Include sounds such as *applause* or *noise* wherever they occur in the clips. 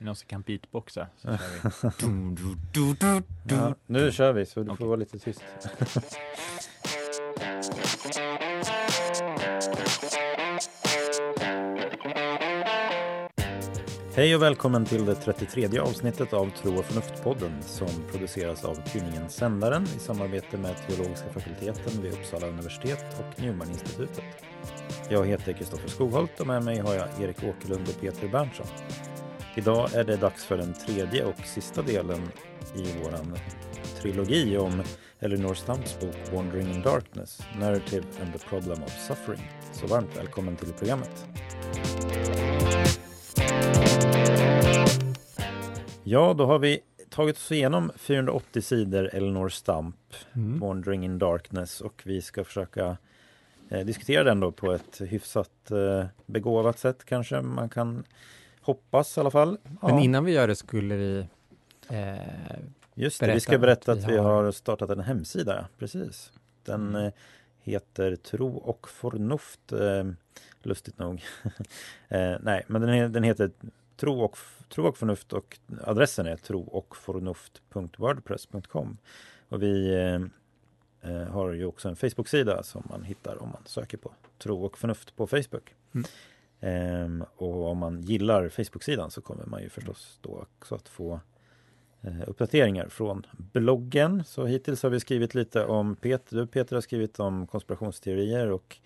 någon som kan beatboxa så kör vi. *laughs* ja, nu kör vi så du okay. får vara lite tyst. *laughs* Hej och välkommen till det 33 avsnittet av Tro och förnuft-podden som produceras av tidningen Sändaren i samarbete med Teologiska fakulteten vid Uppsala universitet och Newman-institutet. Jag heter Kristoffer Skogholt och med mig har jag Erik Åkerlund och Peter Berntsson. Idag är det dags för den tredje och sista delen i våran trilogi om Eleanor Stumps bok Wandering in Darkness, Narrative and the Problem of Suffering. Så varmt välkommen till programmet. Ja, då har vi tagit oss igenom 480 sidor Eleanor Stump, mm. Wandering in Darkness och vi ska försöka eh, diskutera den då på ett hyfsat eh, begåvat sätt kanske man kan hoppas i alla fall. Ja. Men innan vi gör det skulle vi eh, Just det, vi ska berätta att vi, har... har startat en hemsida, precis. Den mm. eh, heter Tro och förnuft, eh, lustigt nog. *laughs* eh, nej, men den, den heter Tro och, tro och förnuft och adressen är troochförnuft.wordpress.com. Och vi eh, eh, har ju också en Facebook-sida som man hittar om man söker på Tro och förnuft på Facebook. Mm. Eh, och om man gillar Facebook-sidan så kommer man ju förstås då också att få eh, uppdateringar från bloggen. Så hittills har vi skrivit lite om Peter, du Peter har skrivit om konspirationsteorier och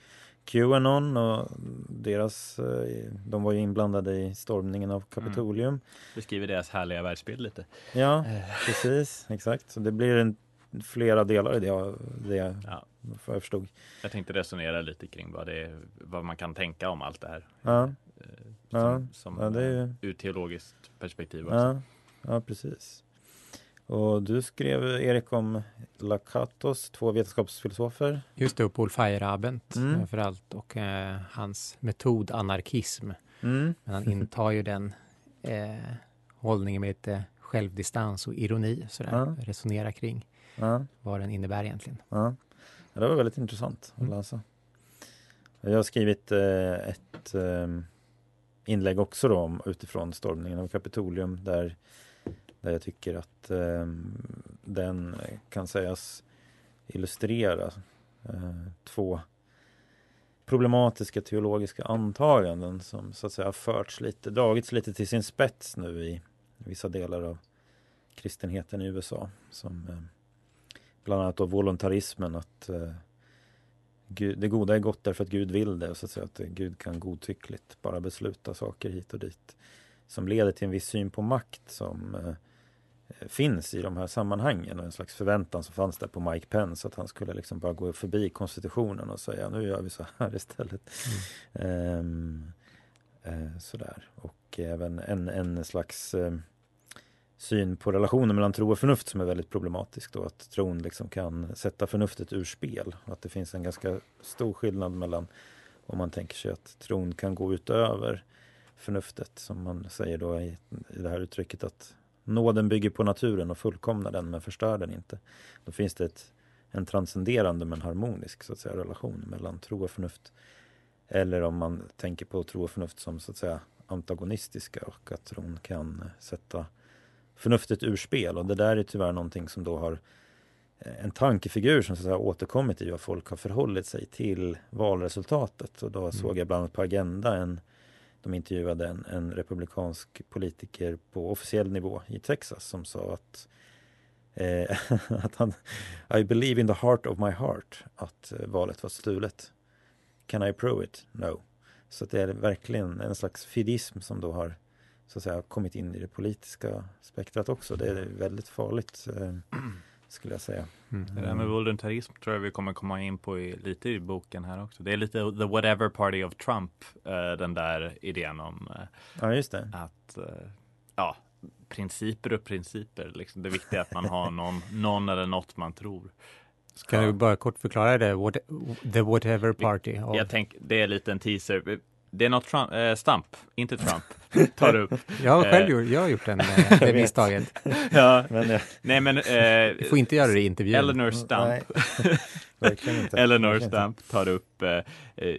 Qanon och deras, eh, de var ju inblandade i stormningen av Kapitolium. Mm. Beskriver deras härliga världsbild lite. Ja, precis, exakt. Så det blir en, flera delar i det, det ja. Jag förstod. Jag tänkte resonera lite kring vad, det, vad man kan tänka om allt det här. Ja. Eh, som, ja. som ja, det är... ur teologiskt perspektiv också. Ja, ja precis. Och du skrev, Erik, om Lakatos, två vetenskapsfilosofer. Just det, och Paul Feyerabend mm. framförallt och eh, hans metod anarkism. Mm. Men han intar ju den eh, hållningen med lite självdistans och ironi, sådär, ja. resonera kring ja. vad den innebär egentligen. Ja. Ja. det var väldigt intressant att mm. läsa. Jag har skrivit eh, ett eh, inlägg också då om, utifrån stormningen av Kapitolium där där jag tycker att eh, den kan sägas illustrera två problematiska teologiska antaganden som så att säga förts lite, dragits lite till sin spets nu i vissa delar av kristenheten i USA. Som bland annat då voluntarismen att eh, Gud, det goda är gott därför att Gud vill det och så att säga att Gud kan godtyckligt bara besluta saker hit och dit. Som leder till en viss syn på makt som eh, finns i de här sammanhangen. En slags förväntan som fanns där på Mike Pence att han skulle liksom bara gå förbi konstitutionen och säga nu gör vi så här *laughs* istället. Mm. Um, uh, sådär. Och även en, en slags uh, syn på relationen mellan tro och förnuft som är väldigt problematisk då. Att tron liksom kan sätta förnuftet ur spel. Att det finns en ganska stor skillnad mellan om man tänker sig att tron kan gå utöver förnuftet som man säger då i, i det här uttrycket att Nåden bygger på naturen och fullkomnar den men förstör den inte. Då finns det ett, en transcenderande men harmonisk så att säga, relation mellan tro och förnuft. Eller om man tänker på tro och förnuft som så att säga antagonistiska och att tron kan eh, sätta förnuftet ur spel. Och det där är tyvärr någonting som då har eh, en tankefigur som så att säga återkommit i vad folk har förhållit sig till valresultatet. Och då mm. såg jag bland annat på Agenda en de intervjuade en, en republikansk politiker på officiell nivå i Texas som sa att eh, *laughs* att han I believe in the heart of my heart att eh, valet var stulet. Can I prove it? No. Så det är verkligen en slags fidism som då har så att säga kommit in i det politiska spektrat också. Det är väldigt farligt. Eh, skulle jag säga. Mm. Det där med voluntarism tror jag vi kommer komma in på i, lite i boken här också. Det är lite the whatever party of Trump, uh, den där idén om uh, ja, just det. att ja, principer och principer. Liksom. Det viktiga är att man har någon, någon eller något man tror. Ska... Kan du bara kort förklara det? What, the whatever party? Of... Jag tänk, det är lite en teaser. Det är något Trump, äh, Stamp, inte Trump, *laughs* tar upp. jag har själv gjort, jag har gjort den, *laughs* eh, det misstaget. *laughs* ja, men, nej men. Eh, du får inte göra det i intervjun. Eleanor verkligen inte. Eleanor Stamp tar upp eh,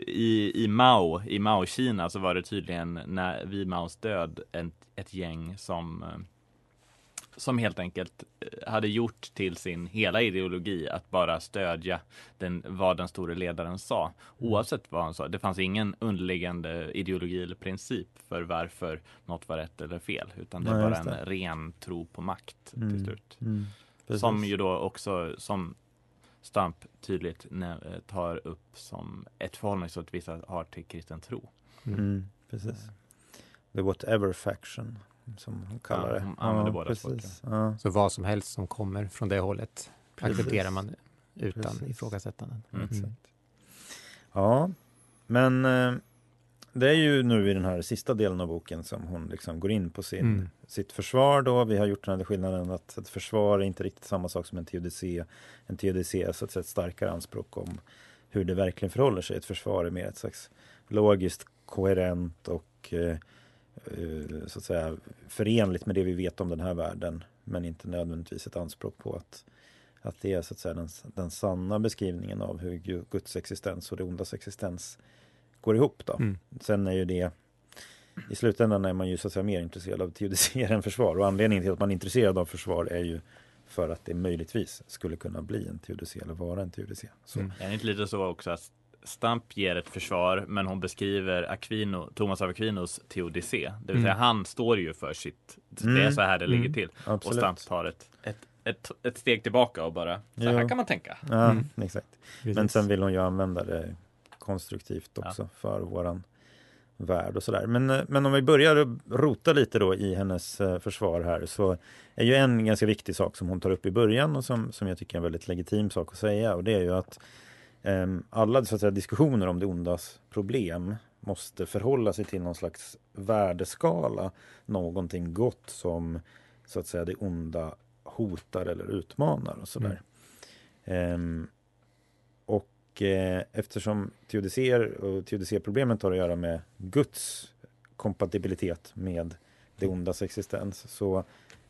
i, i Mao, i Mao-Kina så var det tydligen när, vid Maos död en, ett gäng som eh, som helt enkelt eh, hade gjort till sin hela ideologi att bara stödja den, vad den store ledaren sa. Oavsett vad han sa. Det fanns ingen underliggande ideologi eller princip för varför något var rätt eller fel. Utan det var bara en ren tro på makt mm. till slut. Mm. Som ju då också som Stamp tydligt tar upp som ett förhållningssätt vissa har till kristen tro. Mm. Precis. The whatever faction som hon kallar det. Ja, använder ja, båda precis. Ja. Så vad som helst som kommer från det hållet accepterar man utan precis. ifrågasättanden. Mm. Mm. Ja, men eh, det är ju nu i den här sista delen av boken som hon liksom går in på sin, mm. sitt försvar då. Vi har gjort den här skillnaden att ett försvar är inte riktigt samma sak som en teodicé. En teodicé är så att säga ett starkare anspråk om hur det verkligen förhåller sig. Ett försvar är mer ett slags logiskt, koherent och Eh, så att säga förenligt med det vi vet om den här världen men inte nödvändigtvis ett anspråk på att, att det är så att säga den, den sanna beskrivningen av hur Guds existens och det ondas existens går ihop. Då. Mm. Sen är ju det i slutändan är man ju så att säga mer intresserad av teodicéer *laughs* än försvar och anledningen till att man är intresserad av försvar är ju för att det möjligtvis skulle kunna bli en teodicé eller vara en teodicé. Mm. Är det inte lite så också att Stamp ger ett försvar, men hon beskriver Aquino, Thomas av Aquinos teodicé. Det vill säga mm. han står ju för sitt, mm. det är så här det ligger mm. till. Absolut. Och Stamp tar ett, ett, ett, ett, steg tillbaka och bara, så här kan man tänka. Ja, mm. exakt. Men sen vill hon ju använda det konstruktivt också ja. för våran värld och sådär. Men, eh, men om vi börjar rota lite då i hennes eh, försvar här så är ju en ganska viktig sak som hon tar upp i början och som, som jag tycker är en väldigt legitim sak att säga och det är ju att alla så att säga, diskussioner om det ondas problem måste förhålla sig till någon slags värdeskala. Någonting gott som så att säga det onda hotar eller utmanar och sådär. Mm. Um, och eh, eftersom teodicéer och teodicéproblemet har att göra med Guds kompatibilitet med det ondas existens så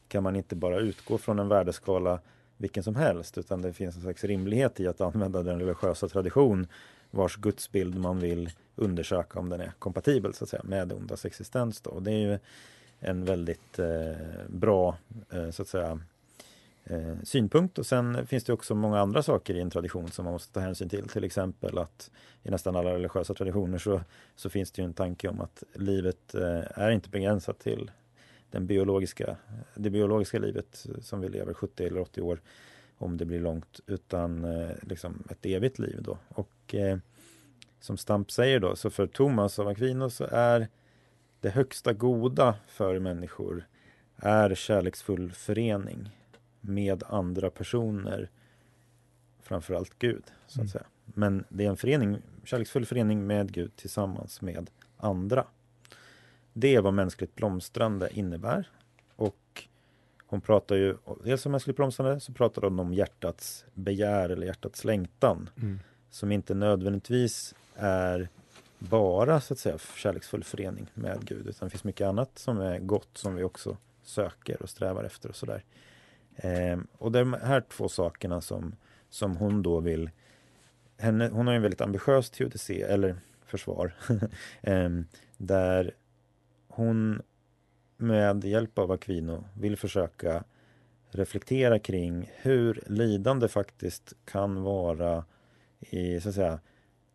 kan man inte bara utgå från en värdeskala vilken som helst utan det finns en slags rimlighet i att använda den religiösa tradition vars gudsbild man vill undersöka om den är kompatibel så att säga med det ondas existens. Då. Och det är ju en väldigt eh, bra eh, så att säga eh, synpunkt och sen finns det också många andra saker i en tradition som man måste ta hänsyn till. Till exempel att i nästan alla religiösa traditioner så, så finns det ju en tanke om att livet eh, är inte begränsat till den biologiska, det biologiska livet som vi lever 70 eller 80 år om det blir långt utan eh, liksom ett evigt liv då. Och eh, som Stamp säger då, så för Thomas av Aquino så är det högsta goda för människor är kärleksfull förening med andra personer framförallt Gud. så att mm. säga. Men det är en förening, kärleksfull förening med Gud tillsammans med andra. Det är vad mänskligt blomstrande innebär. Och hon pratar ju, dels om mänskligt blomstrande, så pratar hon om hjärtats begär eller hjärtats längtan. Mm. Som inte nödvändigtvis är bara så att säga kärleksfull förening med Gud. Utan det finns mycket annat som är gott som vi också söker och strävar efter och sådär. Ehm, och de här två sakerna som, som hon då vill henne, Hon har en väldigt ambitiös teodicé, eller försvar, *laughs* ehm, där hon med hjälp av Aquino vill försöka reflektera kring hur lidande faktiskt kan vara i, så att säga,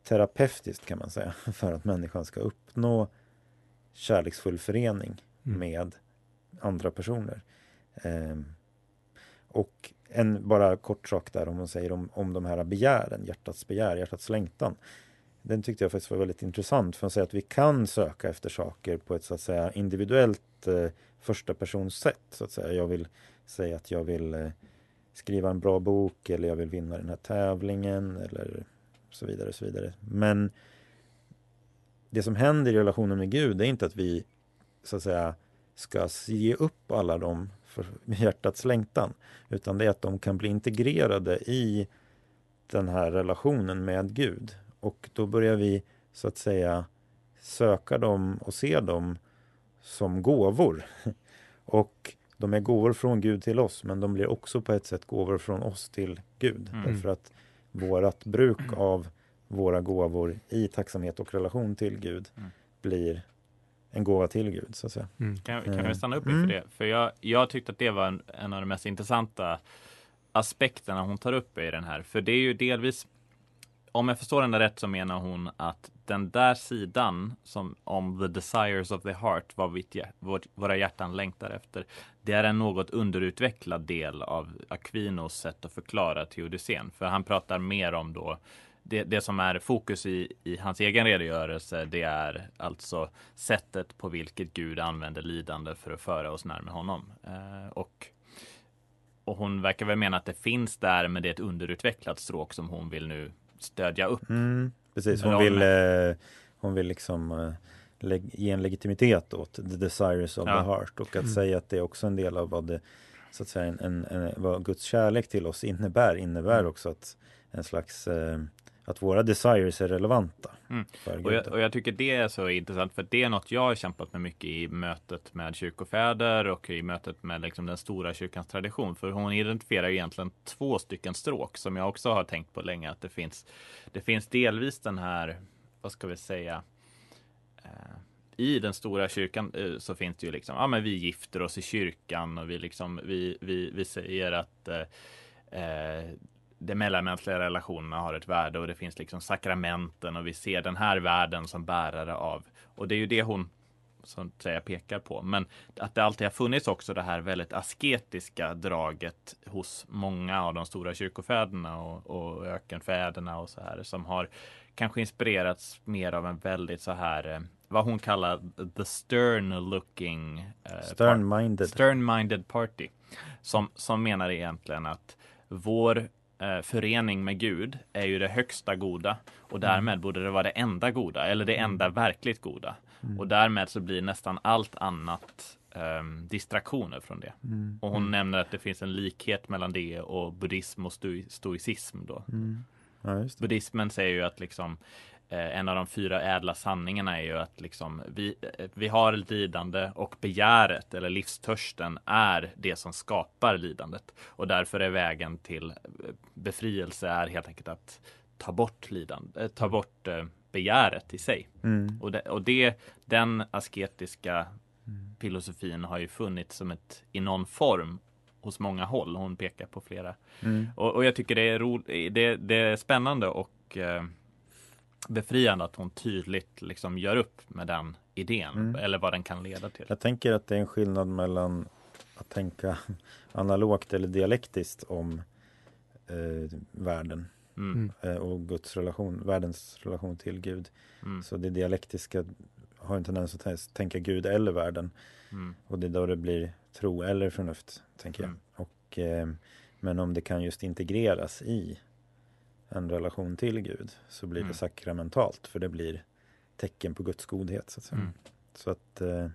terapeutiskt kan man säga, *laughs* för att människan ska uppnå kärleksfull förening mm. med andra personer. Eh, och en bara kort sak där om man säger om, om de här begären, hjärtats begär, hjärtats längtan. Den tyckte jag faktiskt var väldigt intressant för att säga att vi kan söka efter saker på ett så att säga individuellt eh, första persons sätt. Så att säga. Jag vill säga att jag vill eh, skriva en bra bok eller jag vill vinna den här tävlingen eller så vidare. Så vidare. Men det som händer i relationen med Gud är inte att vi så att säga ska ge upp alla dem för *laughs* hjärtats längtan. Utan det är att de kan bli integrerade i den här relationen med Gud. Och då börjar vi så att säga söka dem och se dem som gåvor. *laughs* Och de är gåvor från Gud till oss men de blir också på ett sätt gåvor från oss till Gud. Mm. Därför att vårat bruk av våra gåvor i tacksamhet och relation till Gud mm. blir en gåva till Gud. Så att säga. Mm. Kan, kan vi eh, stanna upp inför mm. det? För jag, jag tyckte att det var en, en av de mest intressanta aspekterna hon tar upp i den här. För det är ju delvis om jag förstår henne rätt så menar hon att den där sidan som om the desires of the heart, vad vi, våra hjärtan längtar efter. Det är en något underutvecklad del av Aquinos sätt att förklara teodicén. För han pratar mer om då det, det som är fokus i, i hans egen redogörelse, det är alltså sättet på vilket Gud använder lidande för att föra oss närmare honom. Eh, och och hon verkar väl mena att det finns där, men det är ett underutvecklat stråk som hon vill nu stödja upp. Mm, precis, hon vill, eh, hon vill liksom eh, ge en legitimitet åt the desires of ja. the heart och att mm. säga att det är också en del av vad det så att säga en, en, en, vad Guds kärlek till oss innebär, innebär mm. också att en slags eh, att våra desires är relevanta. Mm. Och, jag, och, jag, tycker det är så intressant för det är något jag har kämpat med mycket i mötet med kyrkofäder och i mötet med liksom den stora kyrkans tradition. För hon identifierar egentligen två stycken stråk som jag också har tänkt på länge att det finns. Det finns delvis den här, vad ska vi säga, eh, i den stora kyrkan eh, så finns det ju liksom, ja men vi gifter oss i kyrkan och vi liksom, vi, vi, vi säger att eh, eh de mellanmänskliga relationerna har ett värde och det finns liksom sakramenten och vi ser den här världen som bärare av. Och det är ju det hon att säga pekar på. Men att det alltid har funnits också det här väldigt asketiska draget hos många av de stora kyrkofäderna och, och ökenfäderna och så här som har kanske inspirerats mer av en väldigt så här eh, vad hon kallar the stern looking eh, stern-minded stern-minded party som, som menar egentligen att vår eh, förening med Gud är ju det högsta goda och mm. därmed mm. borde det vara det enda goda eller det enda mm. verkligt goda. Mm. Och därmed så blir nästan allt annat eh, distraktioner från det. Mm. Och hon mm. nämner att det finns en likhet mellan det och buddhism och stoicism då. Ja, Buddhismen säger ju att liksom en av de fyra ädla sanningarna är ju att liksom vi, eh, vi har lidande och begäret eller livstörsten är det som skapar lidandet. Och därför är vägen till eh, befrielse är helt enkelt att ta bort lidande, ta bort begäret i sig. Mm. Och, det, och det, den asketiska filosofin har ju funnits som ett i någon form hos många håll. Hon pekar på flera. Mm. Och, och, jag tycker det är, ro, det, det är spännande och eh, befriande att hon tydligt liksom gör upp med den idén mm. eller vad den kan leda till. Jag tänker att det är en skillnad mellan att tänka analogt eller dialektiskt om eh, världen mm. mm. eh, och Guds relation, världens relation till Gud. Mm. Så det dialektiska har en tendens att tänka Gud eller världen. Mm. Och det är då det blir tro eller förnuft, tänker jag. Mm. Och, eh, men om det kan just integreras i en relation till Gud så blir mm. det sakramentalt för det blir tecken på Guds godhet. Så att. Mm. Så att eh,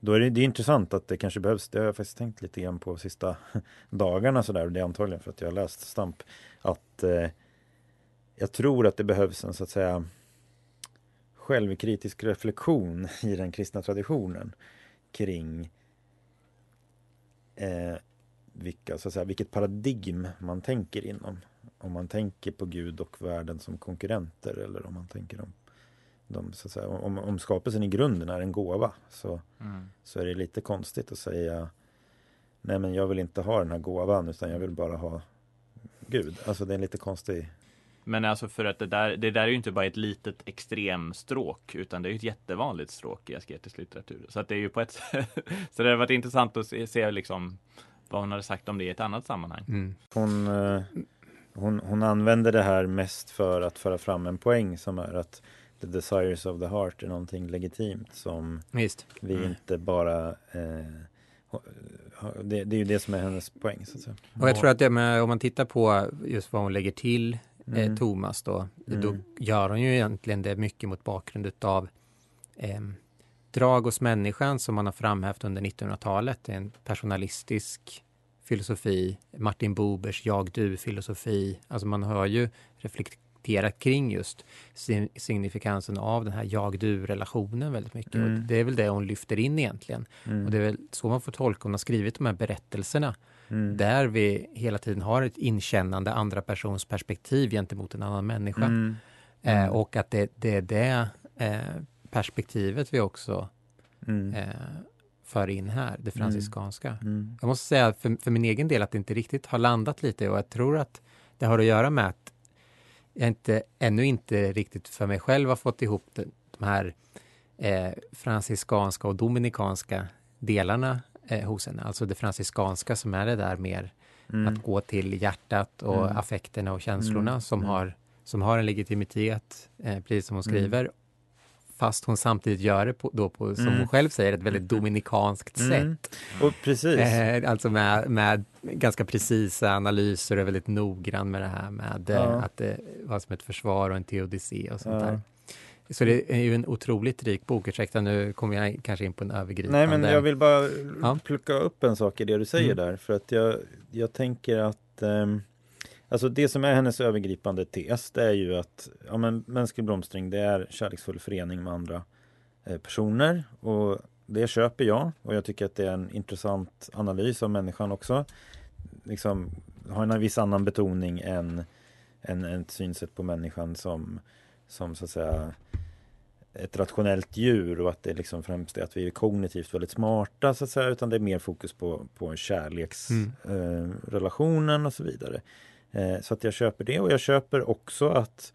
då är det, det är intressant att det kanske behövs, det har jag faktiskt tänkt lite grann på sista *laughs* dagarna sådär, det är antagligen för att jag har läst Stamp, att eh, jag tror att det behövs en så att säga självkritisk reflektion *laughs* i den kristna traditionen kring eh, vilka, så att säga, vilket paradigm man tänker inom om man tänker på Gud och världen som konkurrenter eller om man tänker om, de, så att säga, om, om skapelsen i grunden är en gåva så, mm. så är det lite konstigt att säga Nej men jag vill inte ha den här gåvan utan jag vill bara ha Gud. Alltså det är en lite konstig men alltså för att det där, det där är ju inte bara ett litet extremstråk utan det är ett jättevanligt stråk i asketisk litteratur. Så att det är ju på ett *laughs* Så det har varit intressant att se, se liksom vad hon hade sagt om det i ett annat sammanhang. Mm. Hon, eh, hon, hon använder det här mest för att föra fram en poäng som är att the desires of the heart är någonting legitimt som Just. vi mm. inte bara eh, det, det, är ju det som är hennes poäng. Så att säga. Och jag tror att det med, om man tittar på just vad hon lägger till eh, mm. Thomas då, mm. då gör hon ju egentligen det mycket mot bakgrund av eh, drag hos människan som man har framhävt under 1900-talet. En personalistisk filosofi, Martin Bobers jag-du-filosofi. Alltså man har ju reflekterat kring just signifikansen av den här jag-du-relationen väldigt mycket. Mm. Och det är väl det hon lyfter in egentligen. Mm. Och det är väl så man får tolka hon har skrivit de här berättelserna. Mm. Där vi hela tiden har ett inkännande andra persons perspektiv gentemot en annan människa. Mm. Eh, mm. och att det, det är det eh, perspektivet vi också mm. eh, för in här, det franciskanska. Mm. Mm. Jag måste säga för, för min egen del att det inte riktigt har landat lite och jag tror att det har att göra med att jag inte, ännu inte riktigt för mig själv har fått ihop de, de här eh, franciskanska och dominikanska delarna eh, hos henne. Alltså det franciskanska som är det där mer mm. att gå till hjärtat och mm. affekterna och känslorna mm. som, mm. har, som har en legitimitet, eh, precis som hon mm. skriver fast hon samtidigt gör det på, då på, som mm. hon själv säger, ett väldigt dominikanskt mm. sätt. Och precis. Eh, alltså med, med ganska precisa analyser och väldigt noggrann med det här med eh, ja. att det var som ett försvar och en teodicé och sånt ja. där. Så det är ju en otroligt rik bok. Ursäkta, nu kommer jag kanske in på en övergripande... Nej, men jag vill bara ja. plocka upp en sak i det du säger mm. där. För att jag, jag tänker att um, Alltså det som är hennes övergripande tes det är ju att ja, men mänsklig blomstring det är kärleksfull förening med andra eh, personer och det köper jag och jag tycker att det är en intressant analys av människan också. Liksom har en viss annan betoning än, än ett synsätt på människan som, som så att säga ett rationellt djur och att det liksom främst är att vi är kognitivt väldigt smarta så att säga utan det är mer fokus på, på kärleksrelationen mm. eh, och så vidare. Eh, så att jag köper det och jag köper också att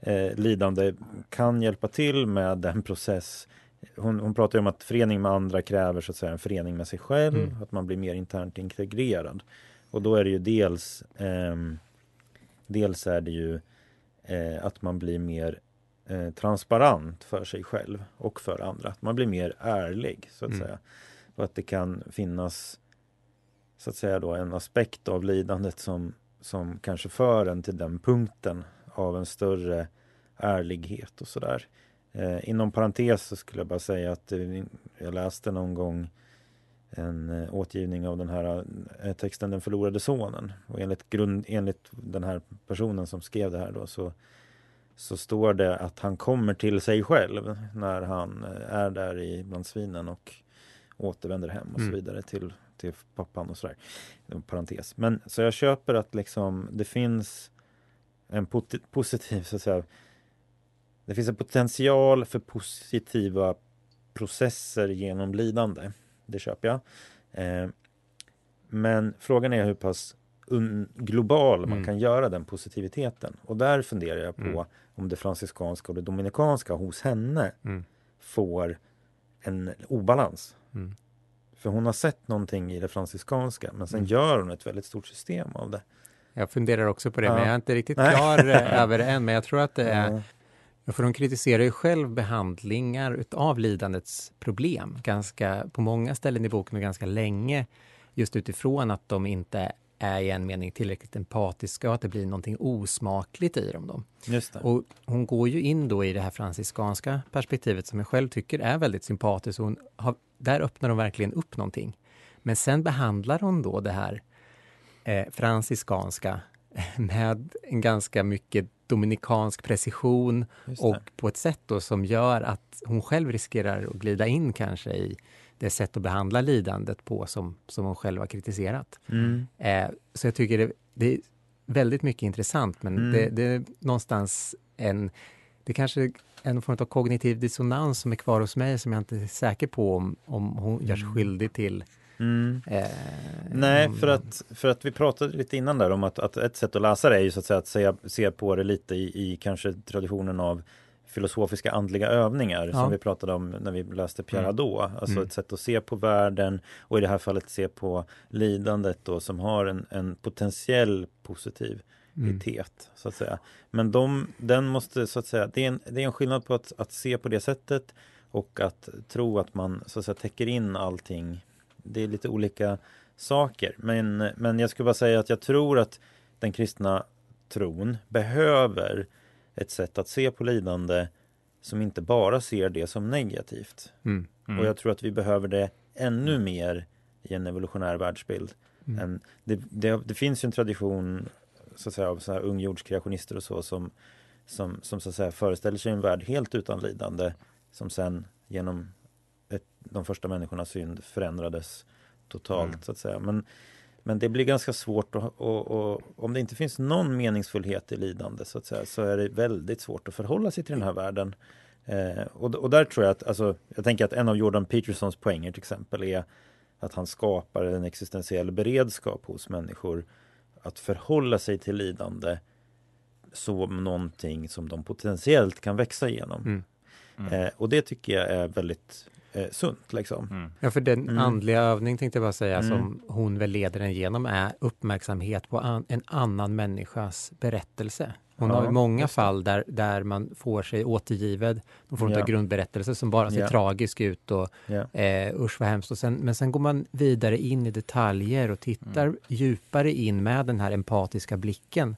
eh, lidande kan hjälpa till med den process hon, hon pratar om att förening med andra kräver så att säga en förening med sig själv, mm. att man blir mer internt integrerad. Och då är det ju dels eh, Dels är det ju eh, att man blir mer eh, transparent för sig själv och för andra. Att man blir mer ärlig så att mm. säga. Och att det kan finnas så att säga då en aspekt av lidandet som som kanske för en till den punkten av en större ärlighet och sådär. Eh, inom parentes så skulle jag bara säga att eh, jag läste någon gång en eh, återgivning av den här eh, texten Den förlorade sonen. Och enligt, grund, enligt den här personen som skrev det här då så, så står det att han kommer till sig själv när han eh, är där i bland svinen och återvänder hem och så mm. vidare till till pappan och sådär. Parentes. Men så jag köper att liksom det finns en positiv så att säga. Det finns en potential för positiva processer genom lidande. Det köper jag. Eh, men frågan är hur pass global man mm. kan göra den positiviteten. Och där funderar jag på mm. om det franciskanska och det dominikanska hos henne mm. får en obalans. För hon har sett någonting i det franciskanska men sen mm. gör hon ett väldigt stort system av det. Jag funderar också på det, ja. men jag är inte riktigt klar eh, *laughs* över det än. Men jag tror att det är... För hon kritiserar ju själv behandlingar utav lidandets problem ganska på många ställen i boken och ganska länge. Just utifrån att de inte är i en mening tillräckligt empatiska och att det blir någonting osmakligt i dem. Då. Just det. Och hon går ju in då i det här franciskanska perspektivet som jag själv tycker är väldigt sympatiskt. Hon har, där öppnar hon verkligen upp någonting. Men sen behandlar hon då det här eh, franciskanska *laughs* med en ganska mycket dominikansk precision och på ett sätt då som gör att hon själv riskerar att glida in kanske i det sätt att behandla lidandet på som, som hon själv har kritiserat. Mm. Eh, så jag tycker det, det, är väldigt mycket intressant men mm. det, det, är någonstans en, det kanske en form av kognitiv dissonans som är kvar hos mig som jag inte är säker på om, om hon gör sig mm. skyldig till. Mm. Eh, Nej, om, för att, för att vi pratade lite innan där om att, att ett sätt att läsa det är ju så att säga att se, se på det lite i, i kanske traditionen av filosofiska andliga övningar ja. som vi pratade om när vi läste Pierre mm. Hadot. Alltså mm. ett sätt att se på världen och i det här fallet se på lidandet då som har en, en potentiell positivitet mm. så att säga. Men de, den måste så att säga, det är en, det är en skillnad på att, att se på det sättet och att tro att man så att säga täcker in allting. Det är lite olika saker. Men, men jag skulle bara säga att jag tror att den kristna tron behöver ett sätt att se på lidande som inte bara ser det som negativt. Mm. Mm. Och jag tror att vi behöver det ännu mer i en evolutionär världsbild. Mm. Det, det, det, finns ju en tradition så att säga, av så här ungjordskreationister och så som, som, som så att säga föreställer sig en värld helt utan lidande som sen genom ett, de första människornas synd förändrades totalt mm. så att säga. Men, men det blir ganska svårt och, och, och, om det inte finns någon meningsfullhet i lidande så att säga så är det väldigt svårt att förhålla sig till den här världen. Eh, och, och där tror jag att, alltså, jag tänker att en av Jordan Petersons poänger till exempel är att han skapar en existentiell beredskap hos människor att förhålla sig till lidande som någonting som de potentiellt kan växa igenom. Mm. Mm. Eh, och det tycker jag är väldigt eh, sunt. Liksom. Mm. Ja, för den mm. andliga övning tänkte jag bara säga mm. som hon väl leder den genom är uppmärksamhet på an en annan människas berättelse. Hon ja, har många fall där, där man får sig återgiven någon form ja. av grundberättelse som bara ser ja. tragisk ut och ja. eh, usch vad hemskt. Och sen, men sen går man vidare in i detaljer och tittar mm. djupare in med den här empatiska blicken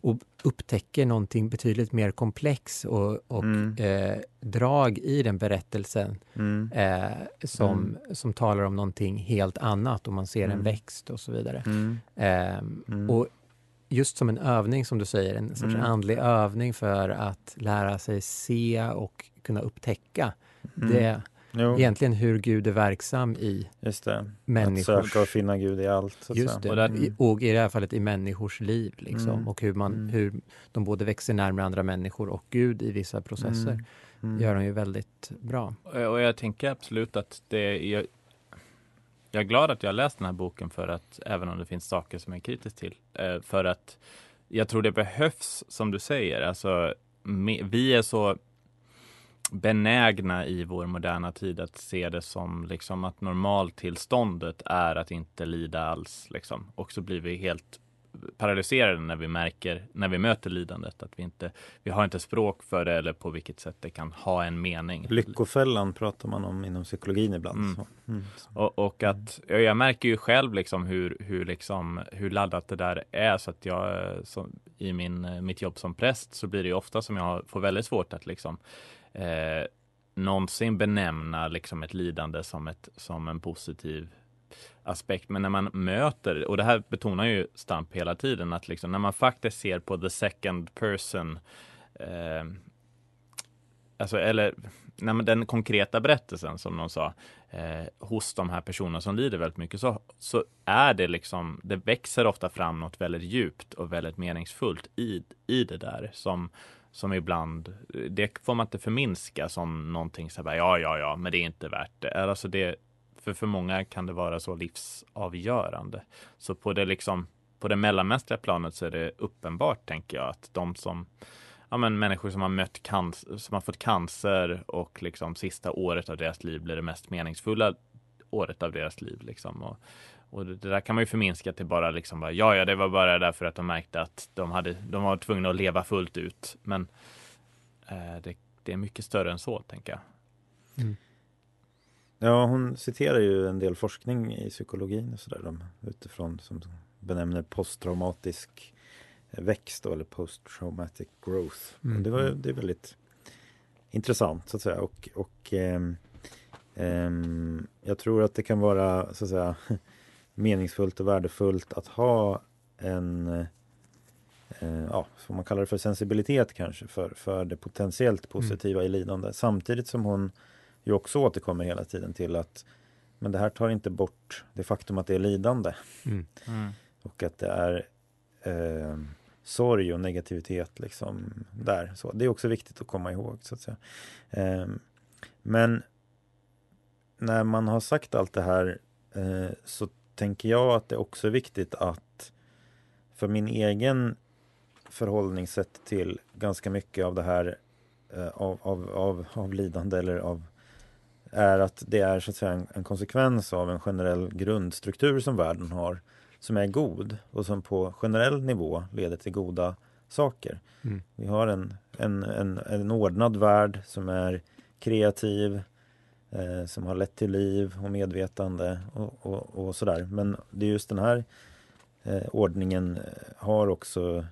och upptäcker någonting betydligt mer komplex och, och mm. eh, drag i den berättelsen mm. eh, som, mm. som talar om någonting helt annat och man ser en mm. växt och så vidare. Eh, och just som en övning som du säger, en sorts andlig övning för att lära sig se och kunna upptäcka det Jo. Egentligen hur Gud är verksam i Just det. människors... Att söka och finna Gud i allt. Just det. Och, där, mm. och, i det här fallet i människors liv. Liksom. Mm. Och hur, man, mm. hur de både växer närmare andra människor och Gud i vissa processer. Mm. mm. gör de ju väldigt bra. Och jag tänker absolut att det jag, jag är glad att jag har läst den här boken för att, även om det finns saker som jag är kritisk till, eh, för att jag tror det behövs, som du säger, alltså vi är så benägna i vår moderna tid att se det som liksom att normaltillståndet är att inte lida alls. Liksom. Och så blir vi helt paralyserade när vi märker, när vi möter lidandet, att vi inte, vi har inte språk för det eller på vilket sätt det kan ha en mening. Lyckofällan pratar man om inom psykologin ibland. Mm. Mm. Och, och, att, jag märker ju själv liksom hur, hur, liksom, hur laddat det där är, så att jag, så, i min, mitt jobb som präst så blir det ofta som jag får väldigt svårt att liksom eh, någonsin benämna liksom ett lidande som, ett, som en positiv aspekt. Men när man möter, och det här betonar ju Stamp hela tiden, att liksom när man faktiskt ser på the second person, eh, alltså eller när man, den konkreta berättelsen som de sa, eh, hos de här personerna som lider väldigt mycket, så, så är det liksom, det växer ofta fram något väldigt djupt och väldigt meningsfullt i, i det där som som ibland, eh, det får man inte förminska som någonting så här, ja, ja, ja, men det är inte värt det. Alltså det för, för många kan det vara så livsavgörande. Så på det liksom, på det mellanmänskliga planet så är det uppenbart, tänker jag, att de som ja, men människor som har mött cancer, som har fått cancer och liksom sista året av deras liv blir det mest meningsfulla året av deras liv. Liksom. Och, och det, där kan man ju förminska till bara liksom bara, ja, ja, det var bara därför att de märkte att de, hade, de var tvungna att leva fullt ut. Men eh, det, det, är mycket större än så, tänker jag. Mm. Ja, hon citerar ju en del forskning i psykologin och sådär utifrån som benämner posttraumatisk växt då, eller posttraumatic growth. Mm. Det, var, det är väldigt intressant så att säga och, och eh, eh, jag tror att det kan vara så att säga *laughs* meningsfullt och värdefullt att ha en eh, ja, som man kallar det för sensibilitet kanske för, för det potentiellt positiva mm. i lidande samtidigt som hon ju också återkommer hela tiden till att men det här tar inte bort det faktum att det är lidande. Mm. Mm. Och att det är eh, sorg och negativitet liksom där. Så det är också viktigt att komma ihåg. så att säga. Eh, men när man har sagt allt det här eh, så tänker jag att det också är viktigt att för min egen förhållningssätt till ganska mycket av det här eh, av, av, av, av lidande eller av är att det är så att säga en, en, konsekvens av en generell grundstruktur som världen har som är god och som på generell nivå leder till goda saker. Mm. Vi har en, en, en, en ordnad värld som är kreativ, eh, som har lett till liv och medvetande och, och, och sådär. Men det är just den här eh, ordningen eh, har också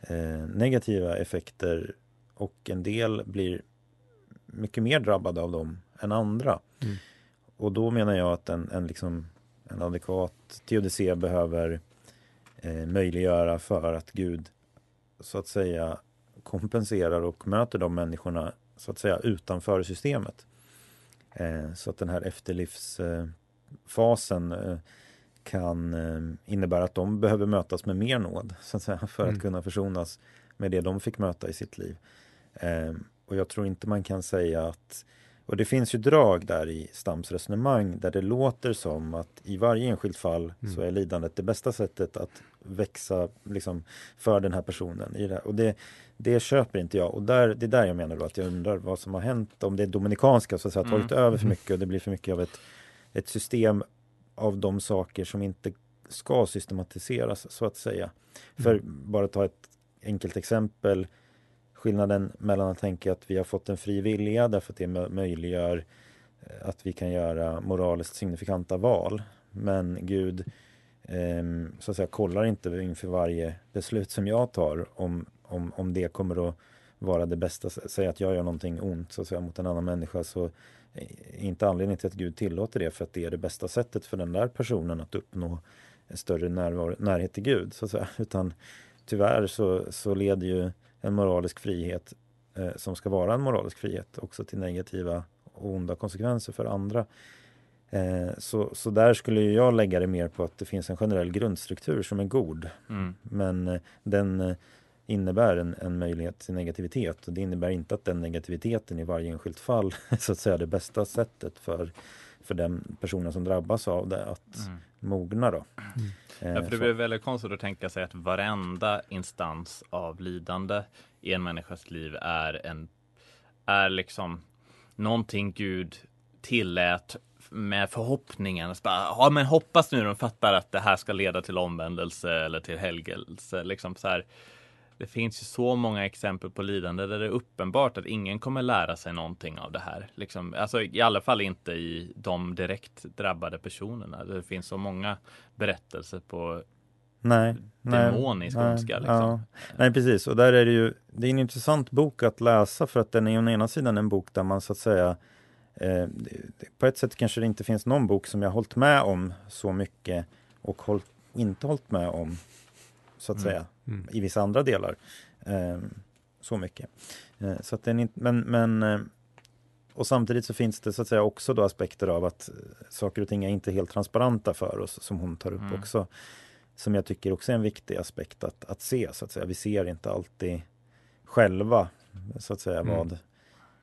eh, negativa effekter och en del blir mycket mer drabbade av dem än andra. Mm. Och då menar jag att en, en, liksom, en adekvat teodicé behöver eh, möjliggöra för att Gud så att säga kompenserar och möter de människorna så att säga utanför systemet. Eh, så att den här efterlivsfasen eh, kan eh, innebära att de behöver mötas med mer nåd så att säga, för mm. att kunna försonas med det de fick möta i sitt liv. Eh, och jag tror inte man kan säga att och det finns ju drag där i Stams resonemang där det låter som att i varje enskilt fall mm. så är lidandet det bästa sättet att växa liksom, för den här personen. I det. Och det, det köper inte jag. Och där, det är där jag menar då att jag undrar vad som har hänt. Om det dominikanska så att säga, tagit mm. över för mm. mycket och det blir för mycket av ett, ett system av de saker som inte ska systematiseras så att säga. Mm. För bara ta ett enkelt exempel skillnaden mellan att tänka att vi har fått en fri vilja därför att det möjliggör eh, att vi kan göra moraliskt signifikanta val. Men Gud eh, så att säga kollar inte inför varje beslut som jag tar om, om, om det kommer att vara det bästa. Säg att jag gör någonting ont så att säga, mot en annan människa så är inte anledningen till att Gud tillåter det för att det är det bästa sättet för den där personen att uppnå en större närvaro, närhet till Gud. Så att säga. *laughs* Utan tyvärr så, så leder ju en moralisk frihet eh, som ska vara en moralisk frihet också till negativa och onda konsekvenser för andra. Eh, så, så där skulle jag lägga det mer på att det finns en generell grundstruktur som är god. Mm. Men eh, den eh, innebär en, en, möjlighet till negativitet och det innebär inte att den negativiteten i varje enskilt fall *laughs* så att säga det bästa sättet för, för den personen som drabbas av det att mm. Mogna. Då. Mm. Eh, ja, för det blir väldigt konstigt att tänka sig att varenda instans av lidande i en människas liv är en är liksom någonting Gud tillät med förhoppningen. Ja, men hoppas nu de fattar att det här ska leda till omvändelse eller till helgelse. Liksom så här, det finns ju så många exempel på lidande där det är uppenbart att ingen kommer lära sig någonting av det här. Liksom, alltså, I alla fall inte i de direkt drabbade personerna. Det finns så många berättelser på nej, demonisk nej, ondska. Liksom. Ja. Nej, precis. Och där är det ju, det är en intressant bok att läsa för att den är å ena sidan en bok där man så att säga eh, på ett sätt kanske det inte finns någon bok som jag hållit med om så mycket och hållit, inte hållit med om så att mm. säga mm. i vissa andra delar. Eh, så mycket. Eh, så att den inte, men, men eh, och samtidigt så finns det så att säga också då aspekter av att eh, saker och ting är inte helt transparenta för oss som hon tar upp mm. också. Som jag tycker också är en viktig aspekt att, att se så att säga. Vi ser inte alltid själva så att säga mm. vad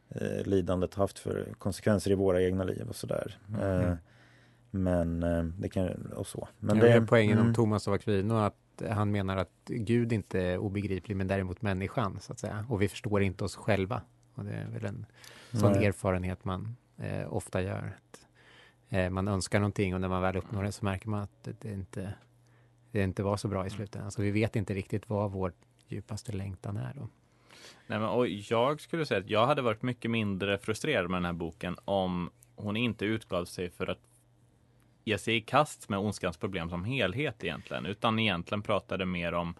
eh, lidandet haft för konsekvenser i våra egna liv och sådär. Mm. Eh, men eh, det kan och så. Men det är poängen om mm. Thomas av Aquino att han menar att Gud inte är obegriplig men däremot människan så att säga. Och vi förstår inte oss själva. Och det är väl en sån Nej. erfarenhet man eh, ofta gör. Att, eh, man önskar någonting och när man väl uppnår det så märker man att det, inte det inte var så bra i slutändan. Alltså vi vet inte riktigt vad vår djupaste längtan är då. Nej, men, och jag skulle säga att jag hade varit mycket mindre frustrerad med den här boken om hon inte utgav sig för att ge sig i kast med ondskans problem som helhet egentligen, utan egentligen pratade mer om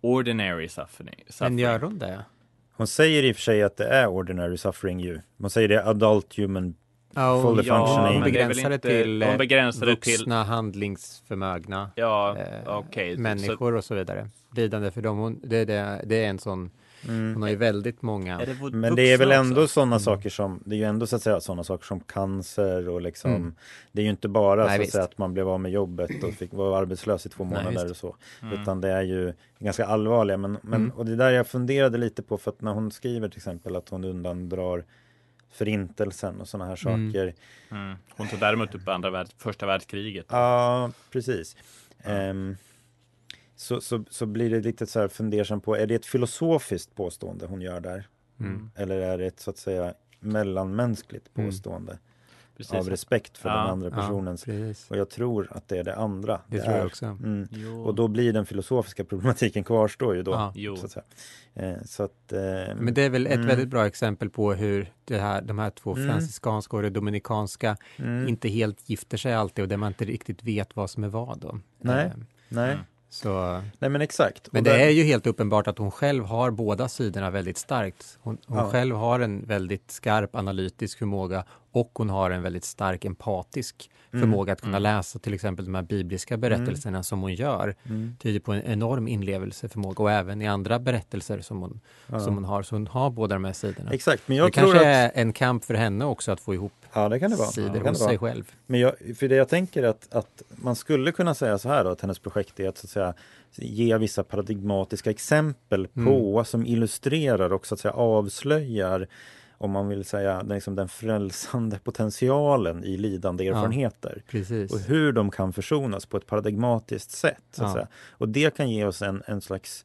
ordinary suffering. Men gör hon det? Hon säger i och för sig att det är ordinary suffering ju. Hon säger det adult human Oh, fully ja, functioning. Hon begränsar det till hon begränsar vuxna, till... handlingsförmögna ja, eh, okay. människor så... och så vidare. Lidande för dem, det, det, det är en sån Mm. Hon har ju väldigt många. Det men det är väl ändå sådana mm. saker som, det är ju ändå så att säga sådana saker som cancer och liksom, mm. det är ju inte bara Nej, så att, säga, att man blev av med jobbet och fick vara arbetslös i två månader Nej, och så, mm. utan det är ju ganska allvarliga. Men, men, mm. och det där jag funderade lite på för att när hon skriver till exempel att hon undandrar förintelsen och sådana här mm. saker. Mm. Hon tog däremot upp andra värld, första världskriget. Ja, precis. Um, så, så, så blir det lite så här fundersam på, är det ett filosofiskt påstående hon gör där? Mm. Eller är det ett så att säga mellanmänskligt mm. påstående? Precis. Av respekt för ja, den andra personens. Ja, och jag tror att det är det andra. Det, det tror är. jag också. Mm. Och då blir den filosofiska *laughs* problematiken kvarstår ju då. Ja. Så att säga. Eh, så att, eh, Men det är väl ett mm. väldigt bra exempel på hur det här, de här två mm. franciskanska och det dominikanska mm. inte helt gifter sig alltid och där man inte riktigt vet vad som är vad. Då. Nej, eh, nej. Så, Nej men exakt. Men det där... är ju helt uppenbart att hon själv har båda sidorna väldigt starkt. Hon, hon ja. själv har en väldigt skarp analytisk förmåga och hon har en väldigt stark empatisk mm. förmåga att kunna mm. läsa till exempel de här bibliska mm. berättelserna mm. som hon gör. Mm. tyder på en enorm inlevelseförmåga och även i andra berättelser som hon, ja. som hon har. Så hon har båda de här sidorna. Exakt, men jag det tror kanske att... är en kamp för henne också att få ihop ja, det kan det vara. sidor ja, det hos sig själv. Men jag, för det jag tänker att, att man skulle kunna säga så här då, att hennes projekt är att, så att säga, ge vissa paradigmatiska exempel på mm. som illustrerar och så att säga avslöjar om man vill säga den, liksom den frälsande *laughs* potentialen i lidande erfarenheter. Ja, och hur de kan försonas på ett paradigmatiskt sätt. Ja. Och det kan ge oss en, en slags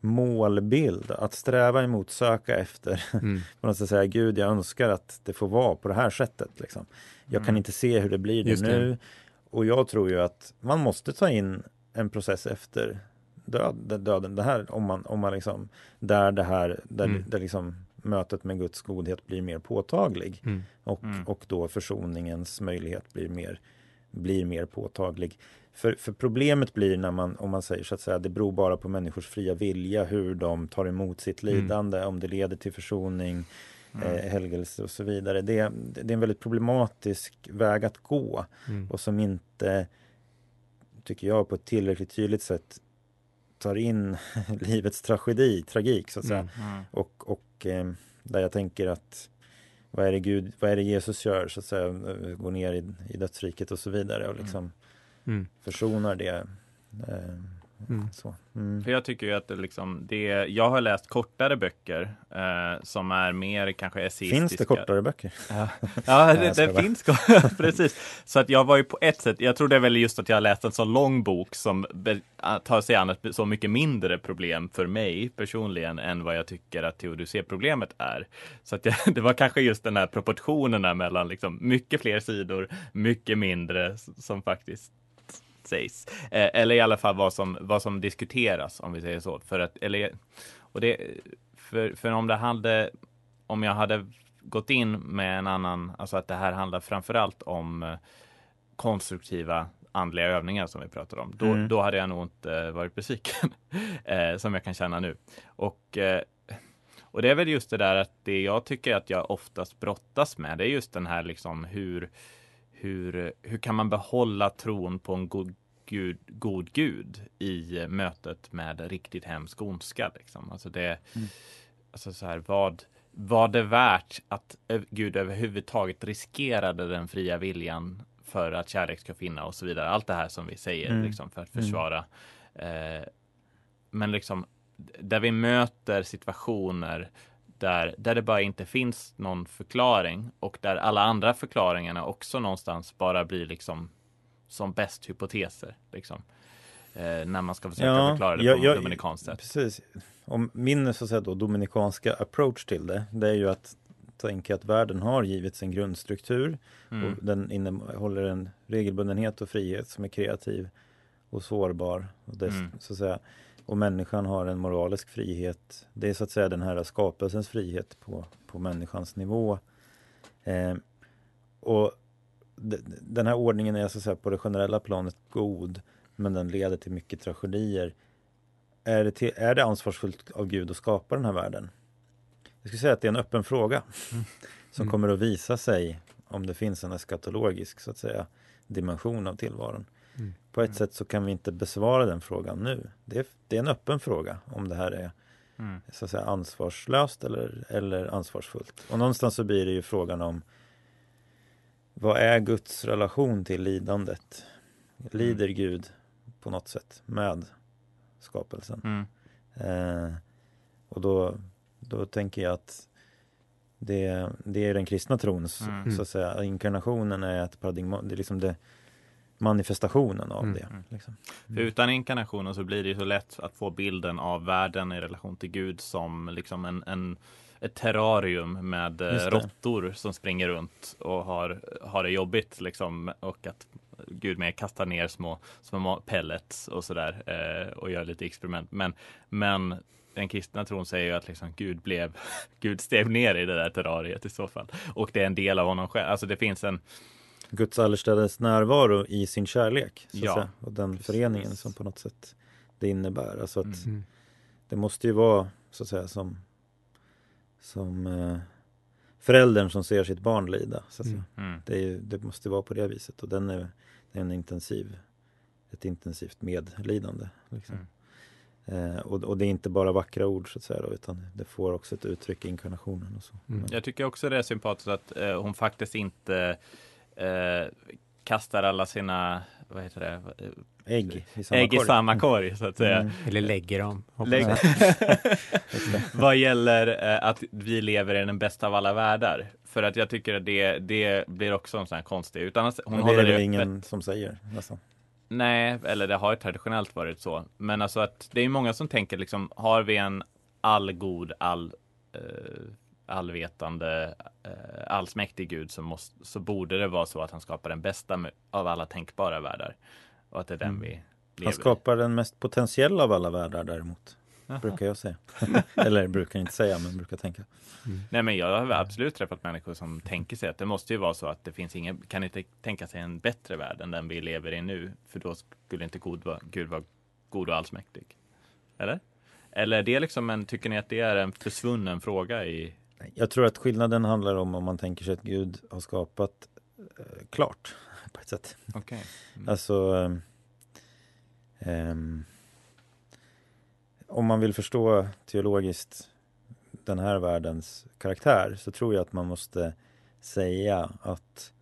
målbild att sträva emot, söka efter. *laughs* Mm. på något sätt säga, Gud jag önskar att det får vara på det här sättet. Liksom. Jag mm. kan inte se hur det blir det nu. Och jag tror ju att man måste ta in en process efter död, döden. Det här, om man, om man liksom, där det här, där, mm. där liksom mötet med Guds godhet blir mer påtaglig mm. Och, mm. och då försoningens möjlighet blir mer, blir mer påtaglig. För, för problemet blir när man, om man säger så att säga, det beror bara på människors fria vilja hur de tar emot sitt mm. lidande, mm. om det leder till försoning, mm. eh, helgelse och så vidare. Det, det är en väldigt problematisk väg att gå mm. och som inte, tycker jag, på ett tillräckligt tydligt sätt tar in *laughs* livets tragedi, tragik så att säga. Mm, mm. Och, och eh, där jag tänker att vad är det Gud, vad är det Jesus gör så att säga, går ner i, i dödsriket och så vidare och liksom mm. försonar det. Eh, Mm. Mm. För jag tycker ju att det liksom, det, jag har läst kortare böcker eh, som är mer kanske essaistiska. Finns det kortare böcker? *laughs* Ja, ja det, det finns. *laughs* Precis. Så att jag var ju på ett sätt, jag tror det är väl just att jag läst en så lång bok som tar sig an ett så mycket mindre problem för mig personligen än vad jag tycker att teodicé-problemet är. Så att jag, *laughs* det var kanske just den här proportionerna mellan liksom mycket fler sidor, mycket mindre som faktiskt sägs. Eh, eller i alla fall vad som, vad som diskuteras om vi säger så. För att, eller, och det, för, för om det hade, om jag hade gått in med en annan, alltså att det här handlar framförallt om eh, konstruktiva andliga övningar som vi pratade om, då, mm. då hade jag nog inte varit besviken. *laughs* eh, som jag kan känna nu. Och, eh, och det är väl just det där att det jag tycker att jag oftast brottas med, det är just den här liksom hur hur, hur kan man behålla tron på en god Gud, god Gud i mötet med riktigt hemsk ondska? Liksom? Alltså det, mm. alltså så här, vad, var det värt att Gud överhuvudtaget riskerade den fria viljan för att kärlek ska finna och så vidare. Allt det här som vi säger mm. liksom, för att mm. försvara. Mm. Eh, men liksom där vi möter situationer där, där det bara inte finns någon förklaring och där alla andra förklaringarna också någonstans bara blir liksom som bäst hypoteser. Liksom. Eh, när man ska försöka ja, förklara det på jag, dominikanskt sätt. Precis. Om min så att säga, då, dominikanska approach till det, det är ju att tänka att världen har givits en grundstruktur mm. och den innehåller en regelbundenhet och frihet som är kreativ och sårbar. Och dess, mm. så att säga, och människan har en moralisk frihet. Det är så att säga den här skapelsens frihet på, på människans nivå. Eh, och den här ordningen är så att säga på det generella planet god, men den leder till mycket tragedier. Är det, till, är det ansvarsfullt av Gud att skapa den här världen? Jag skulle säga att det är en öppen fråga mm. som mm. kommer att visa sig om det finns en eskatologisk så att säga dimension av tillvaron. Mm. På ett mm. sätt så kan vi inte besvara den frågan nu. Det är, det är en öppen fråga om det här är mm. så att säga, ansvarslöst eller, eller ansvarsfullt. Och någonstans så blir det ju frågan om vad är Guds relation till lidandet? Lider mm. Gud på något sätt med skapelsen? Mm. Eh, och då, då tänker jag att det, det är den kristna trons, mm. så att säga. Inkarnationen är ett paradigma, det är liksom det manifestationen av mm. det. Mm. Liksom. För utan inkarnationen så blir det så lätt att få bilden av världen i relation till Gud som liksom en, en ett terrarium med eh, råttor som springer runt och har, har det jobbigt liksom och att Gud med kastar ner små, små pellets och sådär eh, och gör lite experiment. Men, men den kristna tron säger ju att liksom Gud blev, *laughs* Gud steg ner i det där terrariet i så fall. Och det är en del av honom själv. Alltså det finns en Guds allestädes närvaro i sin kärlek. Så ja, säga, och den precis. föreningen som på något sätt det innebär. Alltså att mm. Det måste ju vara så att säga som, som eh, föräldern som ser sitt barn lida. Så att Mm. Mm. det, är, det måste vara på det viset och den är, det är en intensiv, ett intensivt medlidande. Liksom. Eh, och, och det är inte bara vackra ord så att säga då, utan det får också ett uttryck i inkarnationen och så. Mm. Jag tycker också det är sympatiskt att eh, hon faktiskt inte eh, kastar alla sina, vad heter det, Ägg i samma ägg i korg. samma korg så att säga. Mm. Eller lägger dem. Lägg-. *laughs* Vad gäller eh, att vi lever i den bästa av alla världar. För att jag tycker att det, det blir också en sån här konstig, utan att hon Men det håller är det öppet. ingen som säger nästan. Nej, eller det har ju traditionellt varit så. Men alltså att det är många som tänker liksom, har vi en allgod, all, eh, allvetande, eh, allsmäktig gud så, måste, så borde det vara så att han skapar den bästa av alla tänkbara världar. Och att det är den Mm. vi lever Han skapar den mest potentiella av alla världar däremot. i. Jaha. Brukar jag säga. *laughs* Eller brukar inte säga men brukar tänka. Nej men jag har absolut träffat människor som tänker sig att det måste ju vara så att det finns ingen, kan inte tänka sig en bättre värld än den vi lever i nu. För då skulle inte God vara, Gud vara god och allsmäktig. Eller? Eller är det liksom en, tycker ni att det är en försvunnen fråga i Jag tror att skillnaden handlar om om man tänker sig att Gud har skapat eh, klart *laughs* på ett sätt. Okej. Mm. Alltså ehm, ehm, om man vill förstå teologiskt den här världens karaktär så tror jag att man måste säga att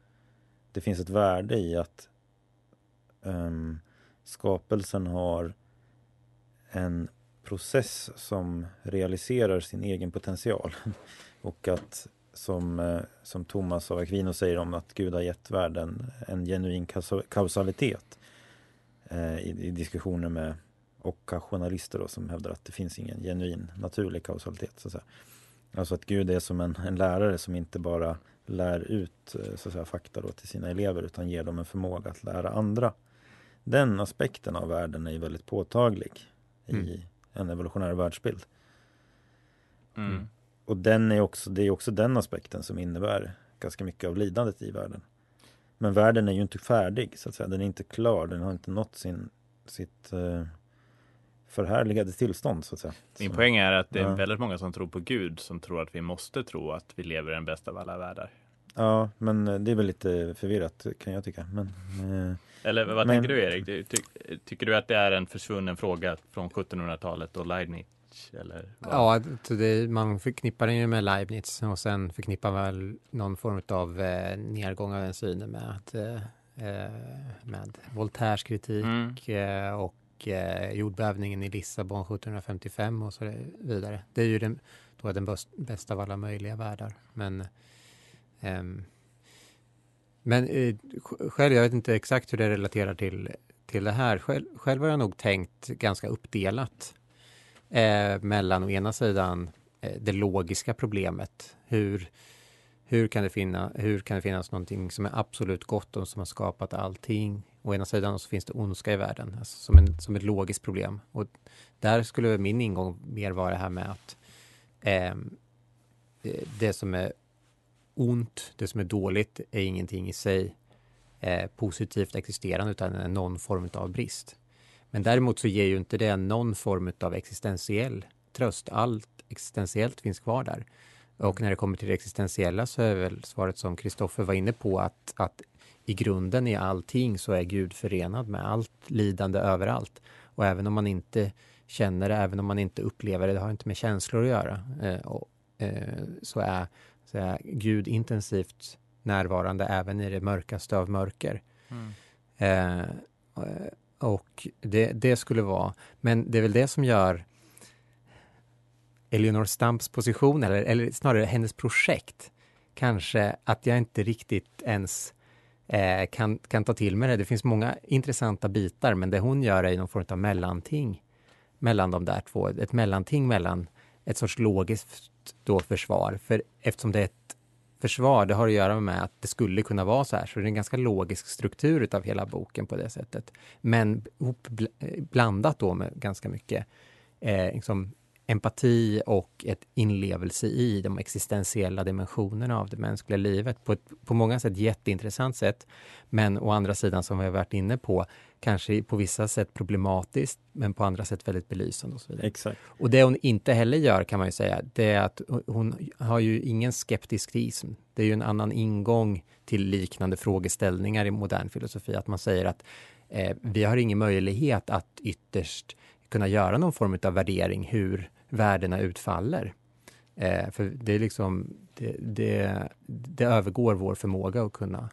det finns ett värde i att ehm, skapelsen har en process som realiserar sin egen potential *laughs* och att som, eh, som Thomas av Aquino säger om att Gud har gett världen en genuin kausa- kausalitet eh, i, i diskussioner med ockasionalister då, som hävdar att det finns ingen genuin naturlig kausalitet. Så att säga. Alltså att Gud är som en, en lärare som inte bara lär ut eh, så att säga, fakta då till sina elever utan ger dem en förmåga att lära andra. Den aspekten av världen är ju väldigt påtaglig i Mm. en evolutionär världsbild. Mm. Och den är också, det är också den aspekten som innebär ganska mycket av lidandet i världen. Men världen är ju inte färdig så att säga. Den är inte klar. Den har inte nått sin, sitt eh, förhärligade tillstånd så att säga. Min Så- poäng är att det är Ja. väldigt många som tror på Gud som tror att vi måste tro att vi lever i den bästa av alla världar. Ja, men eh, det är väl lite förvirrat kan jag tycka. Men, eh, Eller vad Men- tänker du Erik? Ty, tycker du att det är en försvunnen fråga från 1700-talet och Leibniz? Eller vad? Ja, det- man förknippar den ju med Leibniz och sen förknippar man väl någon form av eh, nedgång av den synen med, att, eh, eh, med Voltaires kritik Mm. eh, och jordbävningen i Lissabon 1755 och så vidare. Det är ju den, då den bäst, bästa av alla möjliga världar. Men, ehm, men sj- själv, jag vet inte exakt hur det relaterar till, till det här. Själv, själv har jag nog tänkt ganska uppdelat eh, mellan å ena sidan eh, det logiska problemet. Hur, hur, kan det finna, hur kan det finnas någonting som är absolut gott och som har skapat allting? Å ena sidan och så finns det ondska i världen, alltså som, en, som ett logiskt problem. Och där skulle min ingång mer vara det här med att eh, det som är ont, det som är dåligt är ingenting i sig eh, positivt existerande utan är någon form av brist. Men däremot så ger ju inte det någon form av existentiell tröst. Allt existentiellt finns kvar där. Och när det kommer till det existentiella så är väl svaret som Kristoffer var inne på att, att i grunden i allting så är Gud förenad med allt lidande överallt. Och även om man inte känner det, även om man inte upplever det, det har inte med känslor att göra, eh, och, eh, så, är, så är Gud intensivt närvarande även i det mörkaste av mörker. Mm. Eh, eh, och det, det skulle vara, men det är väl det som gör Eleanor Stamps position, eller, eller snarare hennes projekt, kanske att jag inte riktigt ens eh, kan, kan ta till mig det. Det finns många intressanta bitar, men det hon gör är någon form av mellanting mellan de där två. Ett mellanting mellan ett sorts logiskt då försvar, för eftersom det är ett försvar, det har att göra med att det skulle kunna vara så här, så det är en ganska logisk struktur utav hela boken på det sättet. Men bl- eh, blandat då med ganska mycket eh, liksom empati och ett inlevelse i de existentiella dimensionerna av det mänskliga livet på ett på många sätt jätteintressant sätt. Men å andra sidan, som vi har varit inne på, kanske på vissa sätt problematiskt, men på andra sätt väldigt belysande. Och så vidare. Exakt. Och det hon inte heller gör, kan man ju säga, det är att hon har ju ingen skepticism. Det är ju en annan ingång till liknande frågeställningar i modern filosofi, att man säger att eh, vi har ingen möjlighet att ytterst kunna göra någon form av värdering hur värdena utfaller. Eh, för det är liksom, det, det, det, övergår vår förmåga att kunna,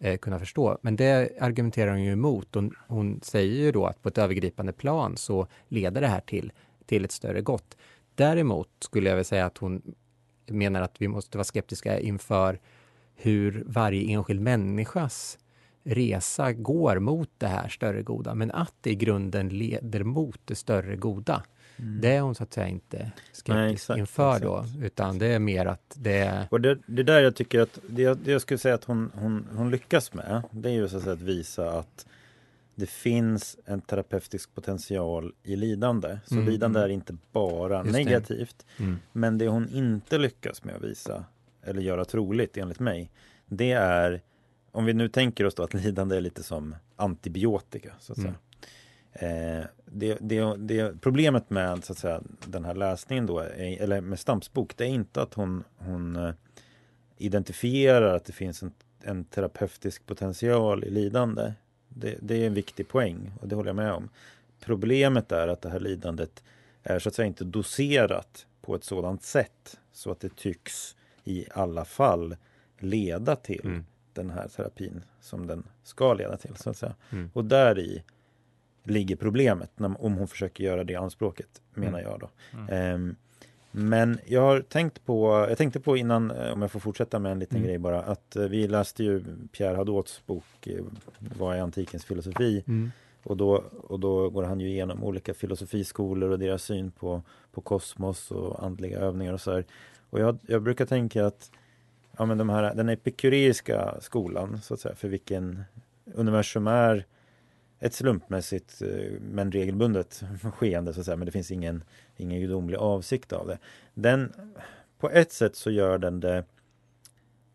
eh, kunna förstå. Men det argumenterar hon ju emot. Hon, hon säger ju då att på ett övergripande plan så leder det här till, till ett större gott. Däremot skulle jag vilja säga att hon menar att vi måste vara skeptiska inför hur varje enskild människas resa går mot det här större goda, men att det i grunden leder mot det större goda. Mm. Det är hon så att säga inte skeptisk Nej, inför då, utan det är mer att det är... Och det, det där jag tycker att, det, det jag skulle säga att hon, hon, hon lyckas med, det är ju så att, säga att visa att det finns en terapeutisk potential i lidande. Så mm. lidande är inte bara Just negativt. Det. Mm. Men det hon inte lyckas med att visa, eller göra troligt enligt mig, det är om vi nu tänker oss då att lidande är lite som antibiotika. Så att säga. Mm. Eh, det, det, det, problemet med så att säga, den här läsningen då, är, eller med Stamps bok, det är inte att hon, hon eh, identifierar att det finns en, en terapeutisk potential i lidande. Det, det, är en viktig poäng och det håller jag med om. Problemet är att det här lidandet är så att säga inte doserat på ett sådant sätt så att det tycks i alla fall leda till mm den här terapin som den ska leda till. Så att säga. Mm. Och där i ligger problemet när, om hon försöker göra det anspråket, menar mm. jag då. Mm. Um, men jag har tänkt på, jag tänkte på innan, eh, om jag får fortsätta med en liten mm. grej bara, att uh, vi läste ju Pierre Hadots bok uh, Vad är antikens filosofi? Mm. Och, då, och då går han ju igenom olika filosofiskolor och deras syn på, på kosmos och andliga övningar och så här. Och jag, jag brukar tänka att ja, men de här, den epikureiska skolan, så att säga, för vilken universum är ett slumpmässigt eh, men regelbundet *laughs* skeende så att säga, men det finns ingen, ingen gudomlig avsikt av det. Den, på ett sätt så gör den det